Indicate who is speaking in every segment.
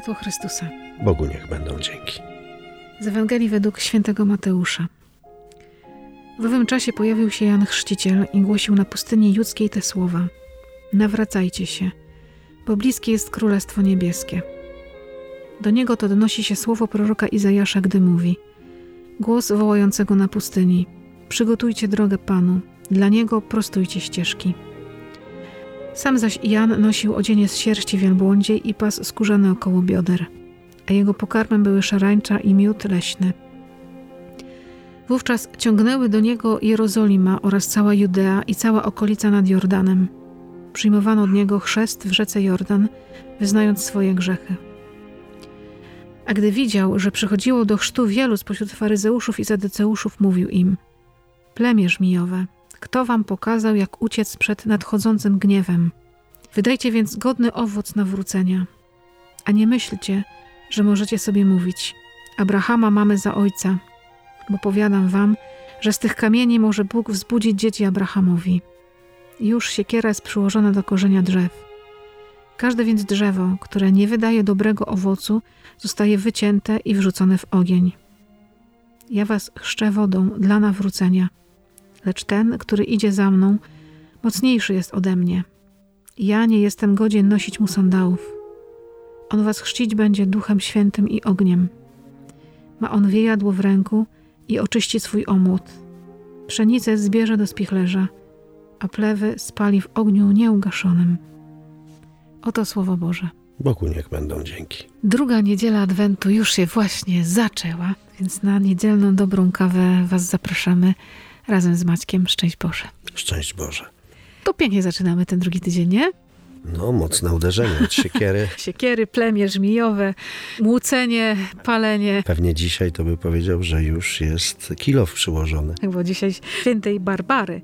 Speaker 1: Światło Chrystusa.
Speaker 2: Bogu niech będą dzięki.
Speaker 1: Z Ewangelii według świętego Mateusza. W owym czasie pojawił się Jan Chrzciciel i głosił na pustyni judzkiej te słowa. Nawracajcie się, bo bliskie jest Królestwo Niebieskie. Do niego to donosi się słowo proroka Izajasza, gdy mówi Głos wołającego na pustyni Przygotujcie drogę Panu, dla Niego prostujcie ścieżki. Sam zaś Jan nosił odzienie z sierści wielbłądziej i pas skórzany około bioder, a jego pokarmem były szarańcza i miód leśny. Wówczas ciągnęły do niego Jerozolima oraz cała Judea i cała okolica nad Jordanem. Przyjmowano od niego chrzest w rzece Jordan, wyznając swoje grzechy. A gdy widział, że przychodziło do chrztu wielu spośród faryzeuszów i zadeceuszów, mówił im: Plemię żmijowe, kto wam pokazał, jak uciec przed nadchodzącym gniewem? Wydajcie więc godny owoc nawrócenia. A nie myślcie, że możecie sobie mówić: Abrahama mamy za ojca, bo powiadam wam, że z tych kamieni może Bóg wzbudzić dzieci Abrahamowi. Już siekiera jest przyłożona do korzenia drzew. Każde więc drzewo, które nie wydaje dobrego owocu, zostaje wycięte i wrzucone w ogień. Ja was chrzczę wodą dla nawrócenia, lecz ten, który idzie za mną, mocniejszy jest ode mnie. Ja nie jestem godzien nosić mu sandałów. On was chrzcić będzie duchem świętym i ogniem. Ma on wiejadło w ręku i oczyści swój omłot. Pszenicę zbierze do spichlerza, a plewy spali w ogniu nieugaszonym. Oto Słowo Boże.
Speaker 2: Bogu niech będą dzięki.
Speaker 1: Druga niedziela Adwentu już się właśnie zaczęła, więc na niedzielną dobrą kawę Was zapraszamy razem z Maćkiem. Szczęść Boże.
Speaker 2: Szczęść Boże.
Speaker 1: To pięknie zaczynamy ten drugi tydzień, nie?
Speaker 2: No, mocne uderzenie od siekiery.
Speaker 1: Siekiery, plemię żmijowe, młócenie, palenie.
Speaker 2: Pewnie dzisiaj to by powiedział, że już jest kilow przyłożony.
Speaker 1: Bo dzisiaj świętej Barbary.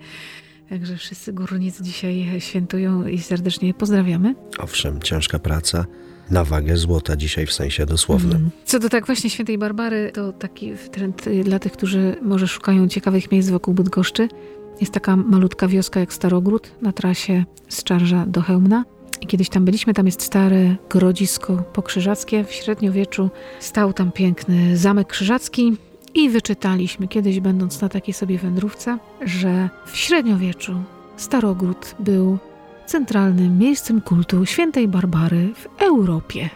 Speaker 1: Także wszyscy górnicy dzisiaj świętują i serdecznie pozdrawiamy.
Speaker 2: Owszem, ciężka praca na wagę złota dzisiaj w sensie dosłownym. Mm.
Speaker 1: Co do tak właśnie świętej Barbary, to taki trend dla tych, którzy może szukają ciekawych miejsc wokół Bydgoszczy. Jest taka malutka wioska jak Starogród na trasie z Czarża do Chełmna. I kiedyś tam byliśmy, tam jest stare grodzisko pokrzyżackie. W średniowieczu stał tam piękny zamek krzyżacki, i wyczytaliśmy kiedyś, będąc na takiej sobie wędrówce, że w średniowieczu Starogród był centralnym miejscem kultu świętej Barbary w Europie.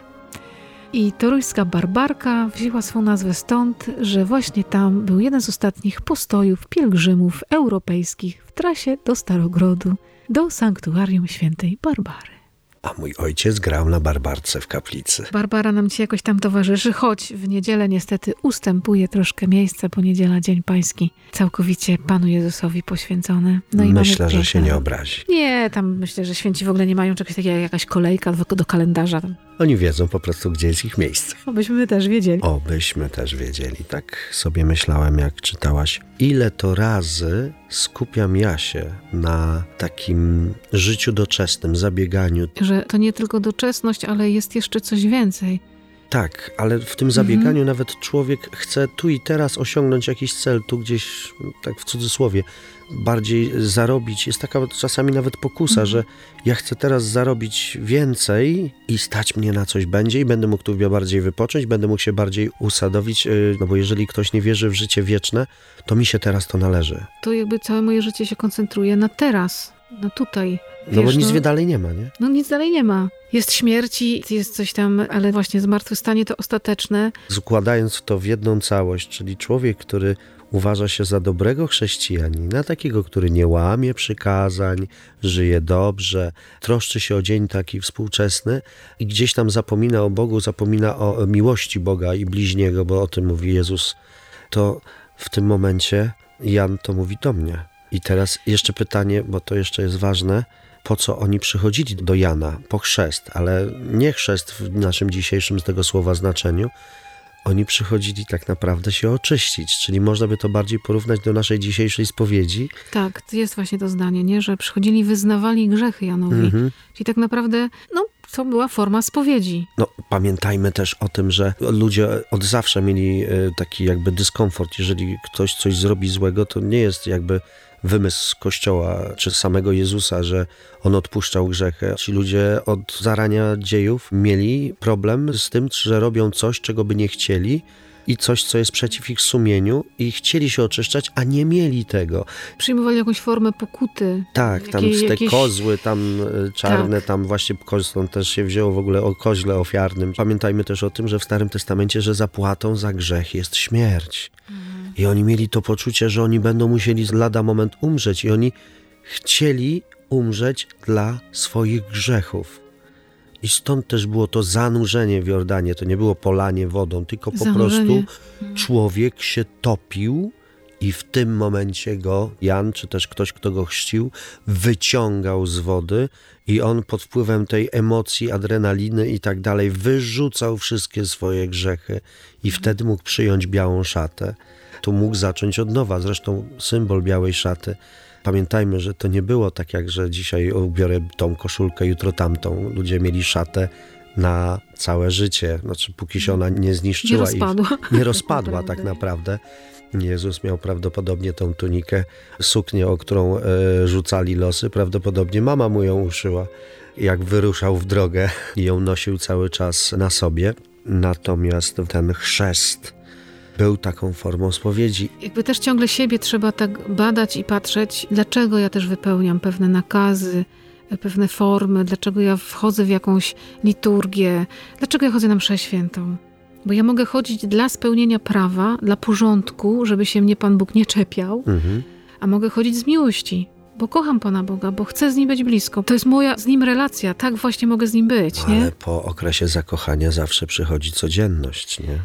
Speaker 1: I toruńska Barbarka wzięła swą nazwę stąd, że właśnie tam był jeden z ostatnich postojów pielgrzymów europejskich w trasie do Starogrodu, do sanktuarium świętej Barbary.
Speaker 2: A mój ojciec grał na barbarce w kaplicy.
Speaker 1: Barbara nam ci jakoś tam towarzyszy, choć w niedzielę niestety ustępuje troszkę miejsce, bo niedziela Dzień Pański całkowicie Panu Jezusowi poświęcony.
Speaker 2: No i myślę, że się nie obrazi.
Speaker 1: Nie, tam myślę, że święci w ogóle nie mają czegoś takiego jak jakaś kolejka do, do kalendarza.
Speaker 2: Oni wiedzą po prostu, gdzie jest ich miejsce.
Speaker 1: Obyśmy też wiedzieli.
Speaker 2: Obyśmy też wiedzieli. Tak sobie myślałem, jak czytałaś, ile to razy skupiam ja się na takim życiu doczesnym, zabieganiu.
Speaker 1: Że to nie tylko doczesność, ale jest jeszcze coś więcej.
Speaker 2: Tak, ale w tym zabieganiu mhm. nawet człowiek chce tu i teraz osiągnąć jakiś cel, tu gdzieś, tak w cudzysłowie, bardziej zarobić. Jest taka czasami nawet pokusa, mhm. że ja chcę teraz zarobić więcej i stać mnie na coś będzie i będę mógł tu bardziej wypocząć, będę mógł się bardziej usadowić, y, no bo jeżeli ktoś nie wierzy w życie wieczne, to mi się teraz to należy.
Speaker 1: To jakby całe moje życie się koncentruje na teraz, na tutaj.
Speaker 2: Wiesz, no bo nic no, dalej nie ma, nie?
Speaker 1: No nic dalej nie ma. Jest śmierć i jest coś tam, ale właśnie zmartwychwstanie to ostateczne.
Speaker 2: Składając to w jedną całość, czyli człowiek, który uważa się za dobrego chrześcijanina, takiego, który nie łamie przykazań, żyje dobrze, troszczy się o dzień taki współczesny i gdzieś tam zapomina o Bogu, zapomina o miłości Boga i bliźniego, bo o tym mówi Jezus, to w tym momencie Jan to mówi do mnie. I teraz jeszcze pytanie, bo to jeszcze jest ważne, po co oni przychodzili do Jana, po chrzest, ale nie chrzest w naszym dzisiejszym z tego słowa znaczeniu, oni przychodzili tak naprawdę się oczyścić, czyli można by to bardziej porównać do naszej dzisiejszej spowiedzi.
Speaker 1: Tak, jest właśnie to zdanie, nie? że przychodzili, wyznawali grzechy Janowi. Mhm. Czyli tak naprawdę, no to była forma spowiedzi.
Speaker 2: No, pamiętajmy też o tym, że ludzie od zawsze mieli e, taki jakby dyskomfort. Jeżeli ktoś coś zrobi złego, to nie jest jakby wymysł Kościoła czy samego Jezusa, że on odpuszczał grzechy. Ci ludzie od zarania dziejów mieli problem z tym, że robią coś, czego by nie chcieli i coś, co jest przeciw ich sumieniu i chcieli się oczyszczać, a nie mieli tego.
Speaker 1: Przyjmowali jakąś formę pokuty.
Speaker 2: Tak, tam
Speaker 1: Jakie-
Speaker 2: te
Speaker 1: jakieś-
Speaker 2: kozły tam e, czarne,
Speaker 1: Tak.
Speaker 2: tam właśnie kozą też się wzięło w ogóle o koźle ofiarnym. Pamiętajmy też o tym, że w Starym Testamencie, że zapłatą za grzech jest śmierć. I oni mieli to poczucie, że oni będą musieli lada moment umrzeć i oni chcieli umrzeć dla swoich grzechów. I stąd też było to zanurzenie w Jordanie. To nie było polanie wodą, tylko po
Speaker 1: Zanurzenie.
Speaker 2: prostu człowiek się topił i w tym momencie go Jan, czy też ktoś, kto go chrzcił, wyciągał z wody i on pod wpływem tej emocji, adrenaliny i tak dalej wyrzucał wszystkie swoje grzechy i wtedy mógł przyjąć białą szatę. Tu mógł zacząć od nowa, zresztą symbol białej szaty. Pamiętajmy, że to nie było tak jak, że dzisiaj ubiorę tą koszulkę, jutro tamtą. Ludzie mieli szatę na całe życie, znaczy póki się ona nie
Speaker 1: Nie
Speaker 2: zniszczyła. i-
Speaker 1: rozpadła.
Speaker 2: nie rozpadła tak naprawdę. Jezus miał prawdopodobnie tą tunikę, suknię, o którą e, rzucali losy. Prawdopodobnie mama mu ją uszyła, jak wyruszał w drogę i ją nosił cały czas na sobie. Natomiast ten chrzest był taką formą spowiedzi.
Speaker 1: Jakby też ciągle siebie trzeba tak badać i patrzeć, dlaczego ja też wypełniam pewne nakazy, pewne formy, dlaczego ja wchodzę w jakąś liturgię, dlaczego ja chodzę na mszę świętą. Bo ja mogę chodzić dla spełnienia prawa, dla porządku, żeby się mnie Pan Bóg nie czepiał,
Speaker 2: Mhm.
Speaker 1: a mogę chodzić z miłości, bo kocham Pana Boga, bo chcę z Nim być blisko. To jest moja z Nim relacja, tak właśnie mogę z Nim być, nie?
Speaker 2: Ale po okresie zakochania zawsze przychodzi codzienność, nie?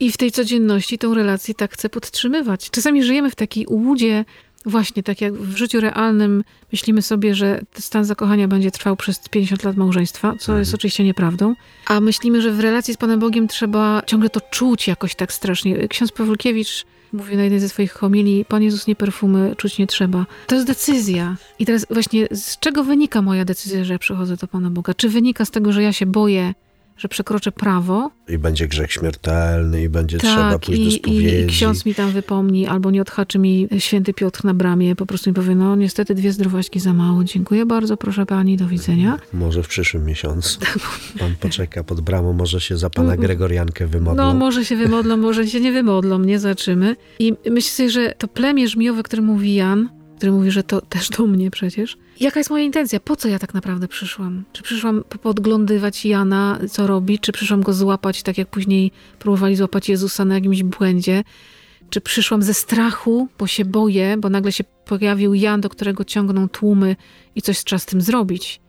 Speaker 1: I w tej codzienności tą relację tak chcę podtrzymywać. Czasami żyjemy w takiej ułudzie, właśnie tak jak w życiu realnym myślimy sobie, że stan zakochania będzie trwał przez 50 lat małżeństwa, co jest oczywiście nieprawdą, a myślimy, że w relacji z Panem Bogiem trzeba ciągle to czuć jakoś tak strasznie. Ksiądz Pawłkiewicz mówi na jednej ze swoich homilii, Pan Jezus nie perfumy, czuć nie trzeba. To jest decyzja. I teraz właśnie z czego wynika moja decyzja, że ja przychodzę do Pana Boga? Czy wynika z tego, że ja się boję, że przekroczę prawo,
Speaker 2: I będzie grzech śmiertelny, i będzie trzeba pójść do
Speaker 1: Tak, i,
Speaker 2: spowiedzi.
Speaker 1: i, i ksiądz mi tam wypomni, albo nie odhaczy mi święty Piotr na bramie, po prostu mi powie, no niestety dwie zdrowaśki za mało, dziękuję bardzo, proszę pani, do widzenia.
Speaker 2: Może w przyszłym miesiącu.
Speaker 1: Tak.
Speaker 2: Pan poczeka pod bramą, może się za pana Gregoriankę wymodlą.
Speaker 1: No może się wymodlą, może się nie wymodlą, nie zobaczymy. I myślę sobie, że to plemię żmijowe, które mówi Jan, który mówi, że to też do mnie przecież. Jaka jest moja intencja? Po co ja tak naprawdę przyszłam? Czy przyszłam po- podglądywać Jana, co robi? Czy przyszłam go złapać, tak jak później próbowali złapać Jezusa na jakimś błędzie? Czy przyszłam ze strachu, bo się boję, bo nagle się pojawił Jan, do którego ciągną tłumy i coś trzeba z tym zrobić?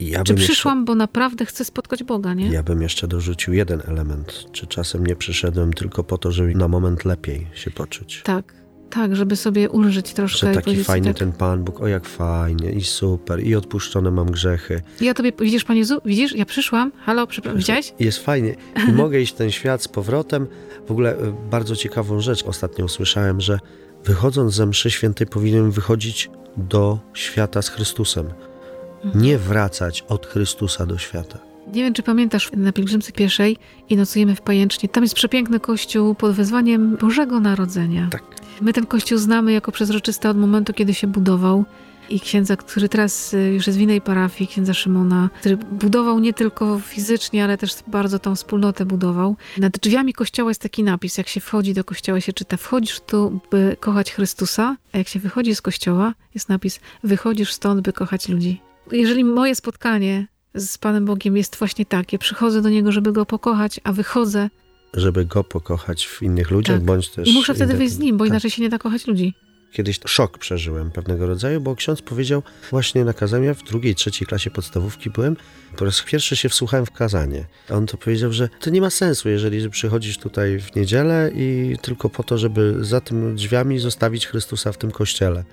Speaker 2: Ja
Speaker 1: Czy przyszłam, bo naprawdę chcę spotkać Boga, nie?
Speaker 2: Jeszcze, ja bym jeszcze dorzucił jeden element. Czy czasem nie przyszedłem tylko po to, żeby na moment lepiej się poczuć?
Speaker 1: Tak, tak, żeby sobie ulżyć troszkę.
Speaker 2: Że taki fajny
Speaker 1: tak,
Speaker 2: ten Pan Bóg, o jak fajnie i super, i odpuszczone mam grzechy.
Speaker 1: Ja tobie, widzisz, Panie Jezu, widzisz, ja przyszłam, halo, przepraszam, widziałeś?
Speaker 2: Jest fajnie i mogę iść ten świat z powrotem. W ogóle e, bardzo ciekawą rzecz ostatnio usłyszałem, że wychodząc ze mszy świętej powinienem wychodzić do świata z Chrystusem.
Speaker 1: Mhm.
Speaker 2: Nie wracać od Chrystusa do świata.
Speaker 1: Nie wiem, czy pamiętasz, na pielgrzymce pieszej i nocujemy w Pajęcznie. Tam jest przepiękny kościół pod wezwaniem Bożego Narodzenia.
Speaker 2: Tak.
Speaker 1: My ten kościół znamy jako przezroczysty od momentu, kiedy się budował. I księdza, który teraz y, już jest w innej parafii, księdza Szymona, który budował nie tylko fizycznie, ale też bardzo tą wspólnotę budował. Nad drzwiami kościoła jest taki napis, jak się wchodzi do kościoła się czyta, wchodzisz tu, by kochać Chrystusa, a jak się wychodzi z kościoła, jest napis, wychodzisz stąd, by kochać ludzi. Jeżeli moje spotkanie z Panem Bogiem jest właśnie takie, przychodzę do Niego, żeby Go pokochać, a wychodzę
Speaker 2: Żeby Go pokochać w innych ludziach,
Speaker 1: Tak.
Speaker 2: bądź też...
Speaker 1: i muszę wtedy wyjść z Nim, bo
Speaker 2: tak.
Speaker 1: inaczej się nie da kochać ludzi.
Speaker 2: Kiedyś szok przeżyłem pewnego rodzaju, bo ksiądz powiedział właśnie na kazaniu, ja w drugiej, trzeciej klasie podstawówki byłem, po raz pierwszy się wsłuchałem w kazanie. A on to powiedział, że to nie ma sensu, jeżeli przychodzisz tutaj w niedzielę i tylko po to, żeby za tym drzwiami zostawić Chrystusa w tym kościele.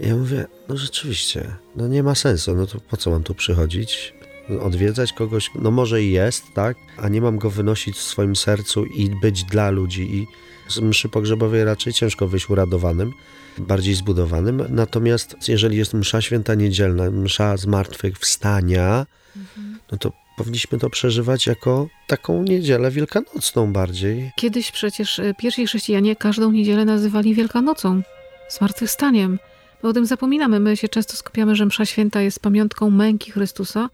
Speaker 2: Ja mówię, no rzeczywiście, no nie ma sensu, no to po co mam tu przychodzić? Odwiedzać kogoś, no może i jest, tak? A nie mam go wynosić w swoim sercu i być dla ludzi. I z mszy pogrzebowej raczej ciężko wyjść uradowanym, bardziej zbudowanym. Natomiast jeżeli jest msza święta niedzielna, msza zmartwychwstania, no to powinniśmy to przeżywać jako taką niedzielę wielkanocną bardziej.
Speaker 1: Kiedyś przecież e, pierwsi chrześcijanie każdą niedzielę nazywali Wielkanocą, zmartwychwstaniem. My o tym zapominamy. My się często skupiamy, że msza święta jest pamiątką męki Chrystusa,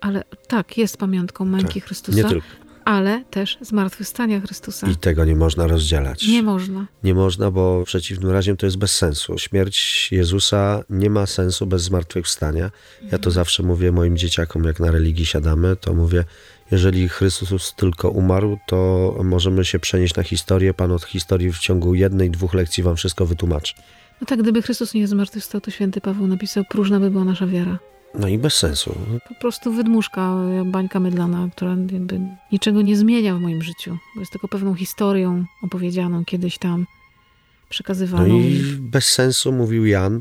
Speaker 1: ale tak, jest pamiątką męki
Speaker 2: Tak,
Speaker 1: Chrystusa,
Speaker 2: Nie tylko.
Speaker 1: ale też zmartwychwstania Chrystusa.
Speaker 2: I tego nie można rozdzielać.
Speaker 1: Nie można.
Speaker 2: Nie można, bo w przeciwnym razie to jest bez sensu. Śmierć Jezusa nie ma sensu bez zmartwychwstania. Ja to zawsze mówię moim dzieciakom, jak na religii siadamy, to mówię, jeżeli Chrystus tylko umarł, to możemy się przenieść na historię. Pan od historii w ciągu jednej, dwóch lekcji wam wszystko wytłumaczy.
Speaker 1: No tak, gdyby Chrystus nie zmartwychwstał, to święty Paweł napisał, próżna by była nasza wiara.
Speaker 2: No i bez sensu.
Speaker 1: Po prostu wydmuszka, e, bańka mydlana, która jakby niczego nie zmienia w moim życiu. Bo jest tylko pewną historią opowiedzianą kiedyś tam,
Speaker 2: No
Speaker 1: przekazywaną.
Speaker 2: i bez sensu mówił Jan,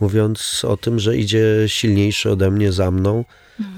Speaker 2: mówiąc o tym, że idzie silniejszy ode mnie za mną,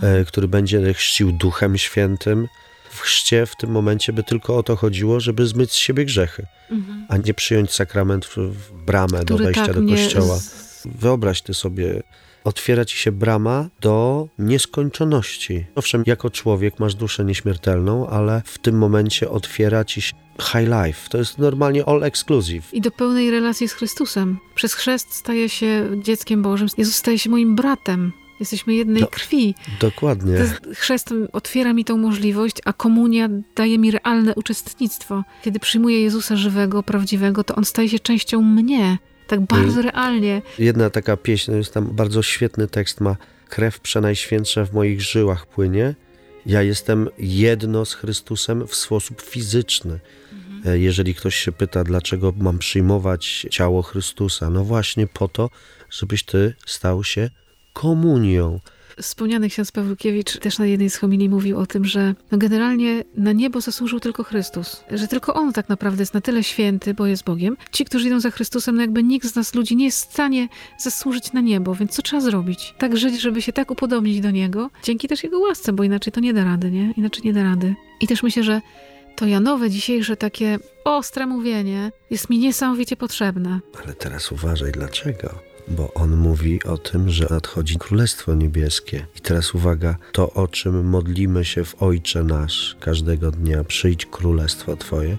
Speaker 2: e, który będzie chrzcił Duchem Świętym. W chrzcie w tym momencie by tylko o to chodziło, żeby zmyć z siebie grzechy,
Speaker 1: Mhm.
Speaker 2: a nie przyjąć sakrament w, w bramę do
Speaker 1: Który
Speaker 2: wejścia
Speaker 1: tak
Speaker 2: do kościoła.
Speaker 1: z-
Speaker 2: Wyobraź ty sobie, otwiera ci się brama do nieskończoności. Owszem, jako człowiek masz duszę nieśmiertelną, ale w tym momencie otwiera ci się high life. To jest normalnie all exclusive.
Speaker 1: I do pełnej relacji z Chrystusem. Przez chrzest staje się dzieckiem Bożym. Jezus staje się moim bratem. Jesteśmy jednej
Speaker 2: No,
Speaker 1: krwi.
Speaker 2: Dokładnie.
Speaker 1: Chrzest otwiera mi tą możliwość, a komunia daje mi realne uczestnictwo. Kiedy przyjmuję Jezusa żywego, prawdziwego, to On staje się częścią mnie. Tak bardzo realnie.
Speaker 2: Jedna taka pieśń, no jest tam bardzo świetny tekst, ma krew przenajświętsza w moich żyłach płynie. Ja jestem jedno z Chrystusem w sposób fizyczny. E, Jeżeli ktoś się pyta, dlaczego mam przyjmować ciało Chrystusa, no właśnie po to, żebyś ty stał się komunią.
Speaker 1: Wspomniany ksiądz Pawłukiewicz też na jednej z homilii mówił o tym, że no generalnie na niebo zasłużył tylko Chrystus. Że tylko On tak naprawdę jest na tyle święty, bo jest Bogiem. Ci, którzy idą za Chrystusem, no jakby nikt z nas ludzi nie jest w stanie zasłużyć na niebo, więc co trzeba zrobić? Tak żyć, żeby się tak upodobnić do Niego, dzięki też Jego łasce, bo inaczej to nie da rady, nie? Inaczej nie da rady. I też myślę, że to Janowe dzisiejsze takie ostre mówienie jest mi niesamowicie potrzebne.
Speaker 2: Ale teraz uważaj, dlaczego? Bo on mówi o tym, że nadchodzi Królestwo Niebieskie. I teraz uwaga, to o czym modlimy się w Ojcze Nasz każdego dnia, przyjdź Królestwo Twoje,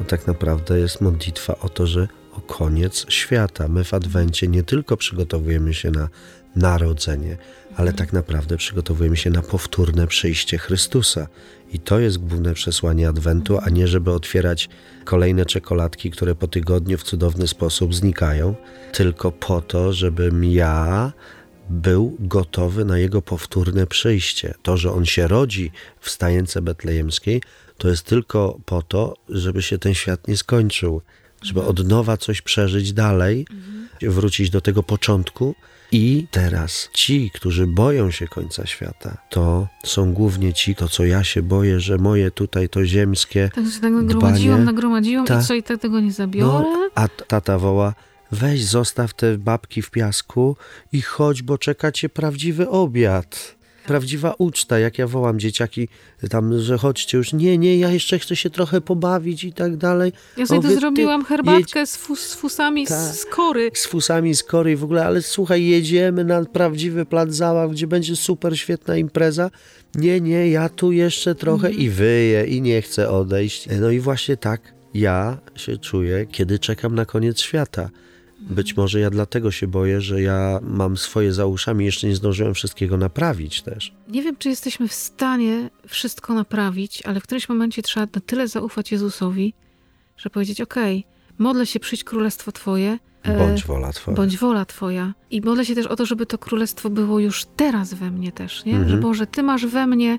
Speaker 2: no tak naprawdę jest modlitwa o to, że o koniec świata. My w Adwencie nie tylko przygotowujemy się na narodzenie, ale tak naprawdę przygotowujemy się na powtórne przyjście Chrystusa. I to jest główne przesłanie Adwentu, a nie żeby otwierać kolejne czekoladki, które po tygodniu w cudowny sposób znikają, tylko po to, żebym ja był gotowy na jego powtórne przyjście. To, że on się rodzi w stajence betlejemskiej, to jest tylko po to, żeby się ten świat nie skończył, żeby od nowa coś przeżyć dalej, wrócić do tego początku. I teraz ci, którzy boją się końca świata, to są głównie ci, to co ja się boję, że moje tutaj to ziemskie.
Speaker 1: Tak się tak nagromadziłam,
Speaker 2: Dbanie.
Speaker 1: nagromadziłam
Speaker 2: Ta.
Speaker 1: i co, i tak tego nie zabiorę?
Speaker 2: No, a tata woła, weź zostaw te babki w piasku i chodź, bo czeka cię prawdziwy obiad. Prawdziwa uczta, jak ja wołam dzieciaki tam, że chodźcie już, nie, nie, ja jeszcze chcę się trochę pobawić i tak dalej.
Speaker 1: Ja sobie
Speaker 2: O,
Speaker 1: tu
Speaker 2: wy- ty
Speaker 1: zrobiłam
Speaker 2: jedź-
Speaker 1: herbatkę z, z fusami
Speaker 2: Tak.
Speaker 1: z kory.
Speaker 2: z fusami z kory i w ogóle, ale słuchaj, jedziemy na prawdziwy plac zabaw, gdzie będzie super świetna impreza. Nie, nie, ja tu jeszcze trochę i wyję i nie chcę odejść. No i właśnie tak ja się czuję, kiedy czekam na koniec świata. Być może ja dlatego się boję, że ja mam swoje za uszami, jeszcze nie zdążyłem wszystkiego naprawić też.
Speaker 1: Nie wiem, czy jesteśmy w stanie wszystko naprawić, ale w którymś momencie trzeba na tyle zaufać Jezusowi, że powiedzieć: Okej, modlę się, przyjść królestwo Twoje. e,
Speaker 2: Bądź wola twoja.
Speaker 1: Bądź wola Twoja. I modlę się też o to, żeby to królestwo było już teraz we mnie też, nie?
Speaker 2: Mhm.
Speaker 1: Że Boże, Ty masz we mnie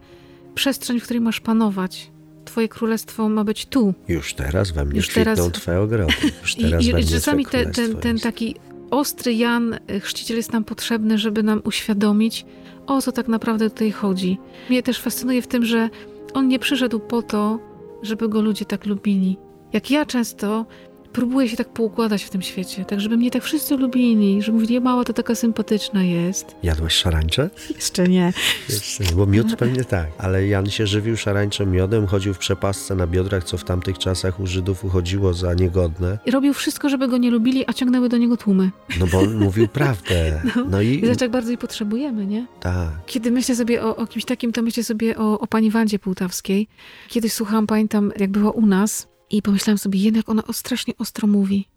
Speaker 1: przestrzeń, w której masz panować. Twoje królestwo ma być tu.
Speaker 2: Już teraz we mnie
Speaker 1: Już teraz-
Speaker 2: twoje ogrody. Już teraz
Speaker 1: i,
Speaker 2: we
Speaker 1: i
Speaker 2: mnie
Speaker 1: czasami te, ten, ten taki ostry Jan, y, chrzciciel jest nam potrzebny, żeby nam uświadomić, o co tak naprawdę tutaj chodzi. Mnie też fascynuje w tym, że on nie przyszedł po to, żeby go ludzie tak lubili. Jak ja często próbuję się tak poukładać w tym świecie, tak żeby mnie tak wszyscy lubili, że mówili, mała to taka sympatyczna jest.
Speaker 2: Jadłeś szarańcze?
Speaker 1: Jeszcze nie.
Speaker 2: Jeszcze nie, bo miód pewnie tak. Ale Jan się żywił szarańczym miodem, chodził w przepasce na biodrach, co w tamtych czasach u Żydów uchodziło za niegodne.
Speaker 1: I robił wszystko, żeby go nie lubili, a ciągnęły do niego tłumy.
Speaker 2: No bo on mówił prawdę. No i...
Speaker 1: I zobacz, jak bardzo jej potrzebujemy, nie?
Speaker 2: Tak.
Speaker 1: Kiedy myślę sobie o, o kimś takim, to myślę sobie o, o pani Wandzie Półtawskiej. Kiedyś słuchałam, pamiętam, jak była u nas i pomyślałam sobie, jednak ona strasznie ostro mówi.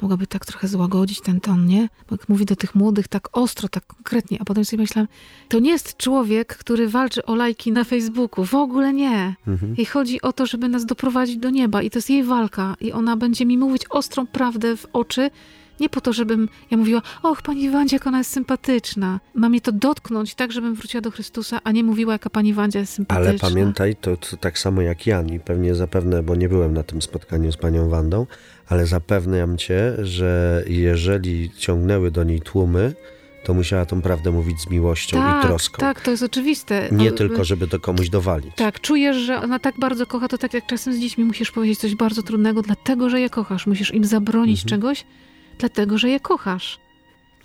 Speaker 1: Mogłaby tak trochę złagodzić ten ton, nie? Bo jak mówi do tych młodych tak ostro, tak konkretnie, a potem sobie myślałam, to nie jest człowiek, który walczy o lajki na Facebooku. W ogóle nie.
Speaker 2: Mhm.
Speaker 1: Jej chodzi o to, żeby nas doprowadzić do nieba i to jest jej walka i ona będzie mi mówić ostrą prawdę w oczy, nie po to, żebym ja mówiła, och, pani Wandzia, jak ona jest sympatyczna. Ma mnie to dotknąć tak, żebym wróciła do Chrystusa, a nie mówiła, jaka pani Wandzia jest sympatyczna.
Speaker 2: Ale pamiętaj, to, to tak samo jak Jan i pewnie zapewne, bo nie byłem na tym spotkaniu z panią Wandą, ale zapewniam cię, że jeżeli ciągnęły do niej tłumy, to musiała tą prawdę mówić z miłością
Speaker 1: tak,
Speaker 2: i troską.
Speaker 1: Tak, to jest oczywiste.
Speaker 2: Nie
Speaker 1: O,
Speaker 2: tylko, żeby to komuś dowalić.
Speaker 1: Tak, czujesz, że ona tak bardzo kocha, to tak jak czasem z dziećmi musisz powiedzieć coś bardzo trudnego, dlatego, że je kochasz. Musisz im zabronić
Speaker 2: Mhm.
Speaker 1: czegoś, dlatego, że je kochasz.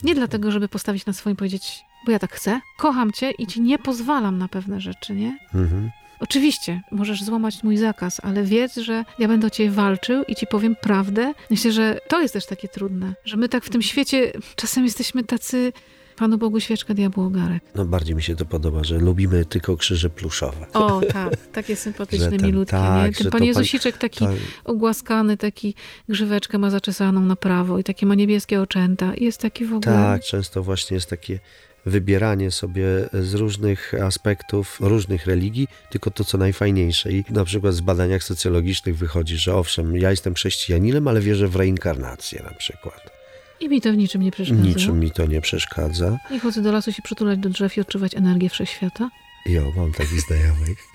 Speaker 1: Nie dlatego, żeby postawić na swoim i powiedzieć, bo ja tak chcę, kocham cię i ci nie pozwalam na pewne rzeczy, nie?
Speaker 2: Mhm.
Speaker 1: Oczywiście, możesz złamać mój zakaz, ale wiedz, że ja będę o ciebie walczył i ci powiem prawdę. Myślę, że to jest też takie trudne, że my tak w tym świecie czasem jesteśmy tacy Panu Bogu świeczka, diabłu ogarek.
Speaker 2: No bardziej mi się to podoba, że lubimy tylko krzyże pluszowe.
Speaker 1: O, tak, takie sympatyczne,
Speaker 2: ten-
Speaker 1: milutkie,
Speaker 2: tak,
Speaker 1: nie? Ten Pan Jezusiczek taki ogłaskany, taki grzyweczkę ma zaczesaną na prawo i takie ma niebieskie oczęta. I Jest taki w ogóle...
Speaker 2: tak, często właśnie jest takie wybieranie sobie z różnych aspektów, różnych religii, tylko to, co najfajniejsze. I na przykład z badaniach socjologicznych wychodzi, że owszem, ja jestem chrześcijaninem, ale wierzę w reinkarnację na przykład.
Speaker 1: I mi to w niczym nie przeszkadza.
Speaker 2: Niczym mi to nie przeszkadza.
Speaker 1: I chodzę do lasu się przytulać do drzew i odczuwać energię wszechświata.
Speaker 2: Jo, mam takich znajomych.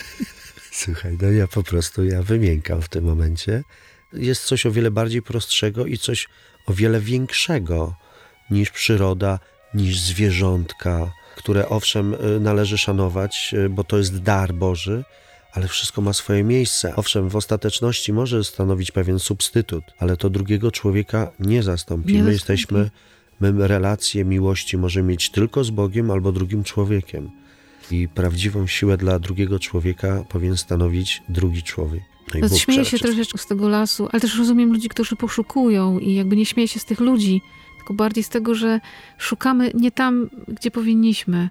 Speaker 2: Słuchaj, no ja po prostu, ja wymiękam w tym momencie. Jest coś o wiele bardziej prostszego i coś o wiele większego niż przyroda, niż zwierzątka, które owszem y, należy szanować, y, bo to jest dar Boży, ale wszystko ma swoje miejsce. Owszem, w ostateczności może stanowić pewien substytut, ale to drugiego człowieka nie zastąpi.
Speaker 1: Nie
Speaker 2: My jesteśmy, my relacje miłości możemy mieć tylko z Bogiem albo drugim człowiekiem. I prawdziwą siłę dla drugiego człowieka powinien stanowić drugi człowiek. No Bóg
Speaker 1: śmieję się troszeczkę z tego lasu, ale też rozumiem ludzi, którzy poszukują i jakby nie śmieję się z tych ludzi, tylko bardziej z tego, że szukamy nie tam, gdzie powinniśmy.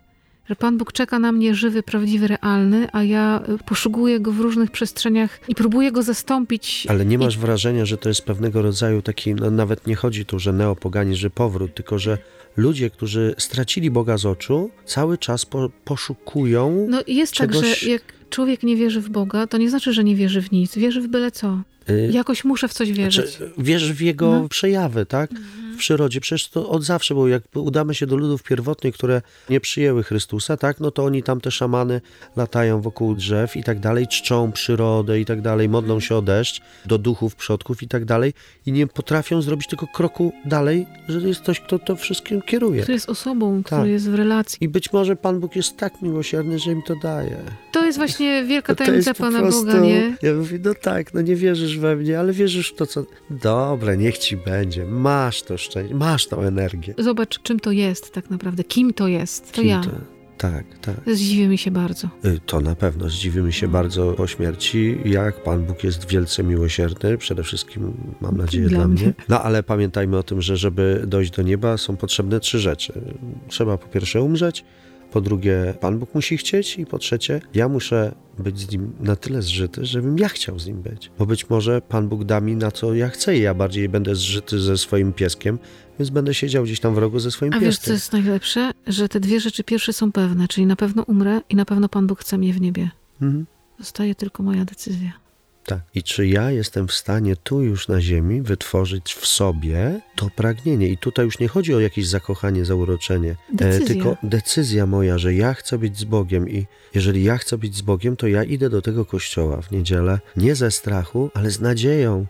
Speaker 1: Że Pan Bóg czeka na mnie żywy, prawdziwy, realny, a ja y, poszukuję go w różnych przestrzeniach i próbuję go zastąpić.
Speaker 2: Ale nie masz wrażenia, że to jest pewnego rodzaju taki, no nawet nie chodzi tu, że neopogani, że powrót, tylko że ludzie, którzy stracili Boga z oczu, cały czas po, poszukują.
Speaker 1: No i jest
Speaker 2: czegoś-
Speaker 1: tak, że jak człowiek nie wierzy w Boga, to nie znaczy, że nie wierzy w nic. Wierzy w byle co.
Speaker 2: y,
Speaker 1: Jakoś muszę w coś wierzyć.
Speaker 2: Znaczy, w jego
Speaker 1: No.
Speaker 2: przejawy, tak? W przyrodzie. Przecież to od zawsze było. Jak udamy się do ludów pierwotnych, które nie przyjęły Chrystusa, tak? No to oni tam te szamany latają wokół drzew i tak dalej, czczą przyrodę i tak dalej, modlą się o deszcz, do duchów przodków i tak dalej i nie potrafią zrobić tylko kroku dalej, że jest ktoś, kto to wszystkim kieruje.
Speaker 1: Który jest osobą,
Speaker 2: Tak.
Speaker 1: który jest w relacji.
Speaker 2: I być może Pan Bóg jest tak miłosierny, że im to daje.
Speaker 1: To jest właśnie wielka
Speaker 2: No
Speaker 1: tajemnica
Speaker 2: po
Speaker 1: Pana
Speaker 2: prostu-
Speaker 1: Boga, nie?
Speaker 2: Ja mówię, no tak, no nie wierzysz we mnie, ale wierzysz w to, co... Dobre, niech ci będzie. Masz to szczęście, masz tą energię.
Speaker 1: Zobacz, czym to jest tak naprawdę. Kim to jest? To
Speaker 2: Kim
Speaker 1: ja.
Speaker 2: to- Tak, tak.
Speaker 1: Zdziwi mi się bardzo.
Speaker 2: Y, To na pewno zdziwimy się bardzo po śmierci, jak Pan Bóg jest wielce miłosierny, przede wszystkim mam nadzieję
Speaker 1: Dla
Speaker 2: dla,
Speaker 1: mnie.
Speaker 2: mnie. No ale pamiętajmy o tym, że żeby dojść do nieba są potrzebne trzy rzeczy. Trzeba po pierwsze umrzeć, po drugie Pan Bóg musi chcieć i po trzecie ja muszę być z Nim na tyle zżyty, żebym ja chciał z Nim być. Bo być może Pan Bóg da mi na co ja chcę i ja bardziej będę zżyty ze swoim pieskiem, więc będę siedział gdzieś tam w rogu ze swoim
Speaker 1: A wiesz, co
Speaker 2: pieskiem.
Speaker 1: jest najlepsze? Że te dwie rzeczy pierwsze są pewne, czyli na pewno umrę i na pewno Pan Bóg chce mnie w niebie.
Speaker 2: Mhm.
Speaker 1: Zostaje tylko moja decyzja.
Speaker 2: Tak. I czy ja jestem w stanie tu już na ziemi wytworzyć w sobie to pragnienie? I tutaj już nie chodzi o jakieś zakochanie, zauroczenie,
Speaker 1: Decyzja.
Speaker 2: tylko decyzja moja, że ja chcę być z Bogiem. I jeżeli ja chcę być z Bogiem, to ja idę do tego kościoła w niedzielę. Nie ze strachu, ale z nadzieją.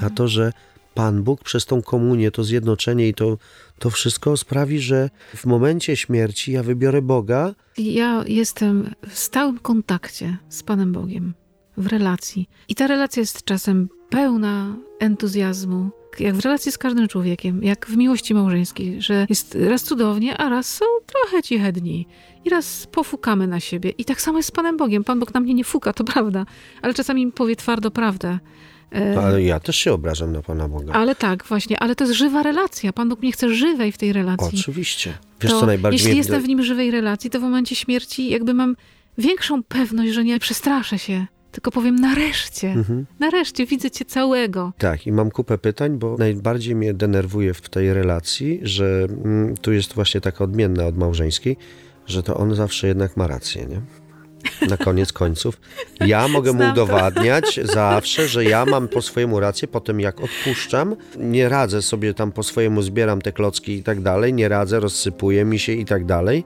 Speaker 2: Na to, że Pan Bóg przez tą komunię, to zjednoczenie i to, to wszystko sprawi, że w momencie śmierci ja wybiorę Boga,
Speaker 1: Ja jestem w stałym kontakcie z Panem Bogiem, w relacji. I ta relacja jest czasem pełna entuzjazmu, jak w relacji z każdym człowiekiem, jak w miłości małżeńskiej, że jest raz cudownie, a raz są trochę ciche dni. I raz pofukamy na siebie. I tak samo jest z Panem Bogiem. Pan Bóg na mnie nie fuka, to prawda, ale czasami mi powie twardo prawdę. E,
Speaker 2: No, ale ja też się obrażam na Pana Boga.
Speaker 1: ale tak, właśnie, ale to jest żywa relacja. Pan Bóg mnie chce żywej w tej relacji.
Speaker 2: Oczywiście. Wiesz,
Speaker 1: to
Speaker 2: co najbardziej
Speaker 1: jeśli
Speaker 2: mnie...
Speaker 1: jestem w nim żywej relacji, to w momencie śmierci jakby mam większą pewność, że nie przestraszę się, tylko powiem nareszcie,
Speaker 2: Mhm.
Speaker 1: nareszcie widzę cię całego.
Speaker 2: Tak, i mam kupę pytań, bo najbardziej mnie denerwuje w tej relacji, że mm, tu jest właśnie taka odmienna od małżeńskiej, że to on zawsze jednak ma rację, nie? Na koniec końców. Ja mogę mu
Speaker 1: Znam to.
Speaker 2: udowadniać zawsze, że ja mam po swojemu rację, potem jak odpuszczam, nie radzę sobie tam po swojemu, zbieram te klocki i tak dalej, nie radzę, rozsypuje mi się i tak dalej.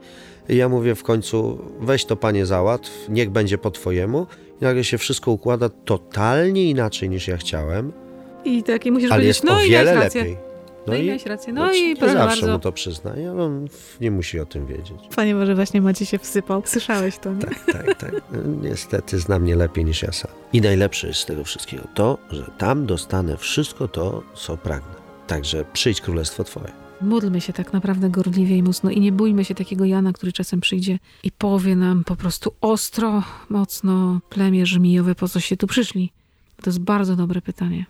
Speaker 2: I ja mówię w końcu, weź to panie załatw, niech będzie po twojemu. Nagle się wszystko układa totalnie inaczej niż ja chciałem.
Speaker 1: I tak, i musisz
Speaker 2: Ale
Speaker 1: powiedzieć,
Speaker 2: jest
Speaker 1: no
Speaker 2: o
Speaker 1: i
Speaker 2: wiele lepiej.
Speaker 1: No, i miałeś rację. No,
Speaker 2: no,
Speaker 1: i proszę
Speaker 2: zawsze
Speaker 1: bardzo.
Speaker 2: mu to przyznaje, ale on nie musi o tym wiedzieć.
Speaker 1: Panie Boże, właśnie Macie się wsypał. Słyszałeś to, nie?
Speaker 2: Tak, tak, tak. No, Niestety zna mnie lepiej niż ja sam. I najlepsze jest z tego wszystkiego to, że tam dostanę wszystko to, co pragnę. Także przyjdź królestwo Twoje.
Speaker 1: Módlmy się tak naprawdę gorliwie i mocno i nie bójmy się takiego Jana, który czasem przyjdzie i powie nam po prostu ostro, mocno, plemię żmijowe, po co się tu przyszli. To jest bardzo dobre pytanie.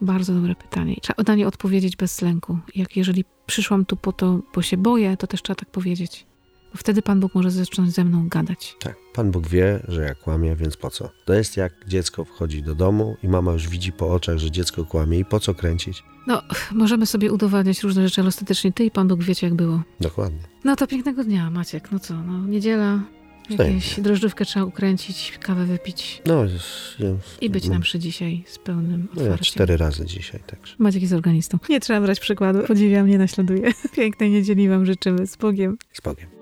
Speaker 1: Bardzo dobre pytanie. Trzeba na nie odpowiedzieć bez lęku. Jak jeżeli przyszłam tu po to, bo się boję, to też trzeba tak powiedzieć. Bo wtedy Pan Bóg może zacząć ze mną gadać.
Speaker 2: Tak, Pan Bóg wie, że ja kłamię, więc po co? To jest jak dziecko wchodzi do domu i mama już widzi po oczach, że dziecko kłamie i po co kręcić?
Speaker 1: No, możemy sobie udowadniać różne rzeczy, ale ostatecznie ty i Pan Bóg wiecie, jak było.
Speaker 2: Dokładnie.
Speaker 1: No to pięknego dnia, Maciek. No co, no niedziela, jakieś drożdżówkę trzeba ukręcić, kawę wypić
Speaker 2: No, jest- ja,
Speaker 1: i być
Speaker 2: no,
Speaker 1: na mszy dzisiaj z pełnym
Speaker 2: No ja
Speaker 1: otwarciem.
Speaker 2: cztery razy dzisiaj, także.
Speaker 1: Maciek jest organistą. Nie trzeba brać przykładu. Podziwiam, nie naśladuję. Pięknej niedzieli wam życzymy. Z Bogiem.
Speaker 2: Z Bogiem.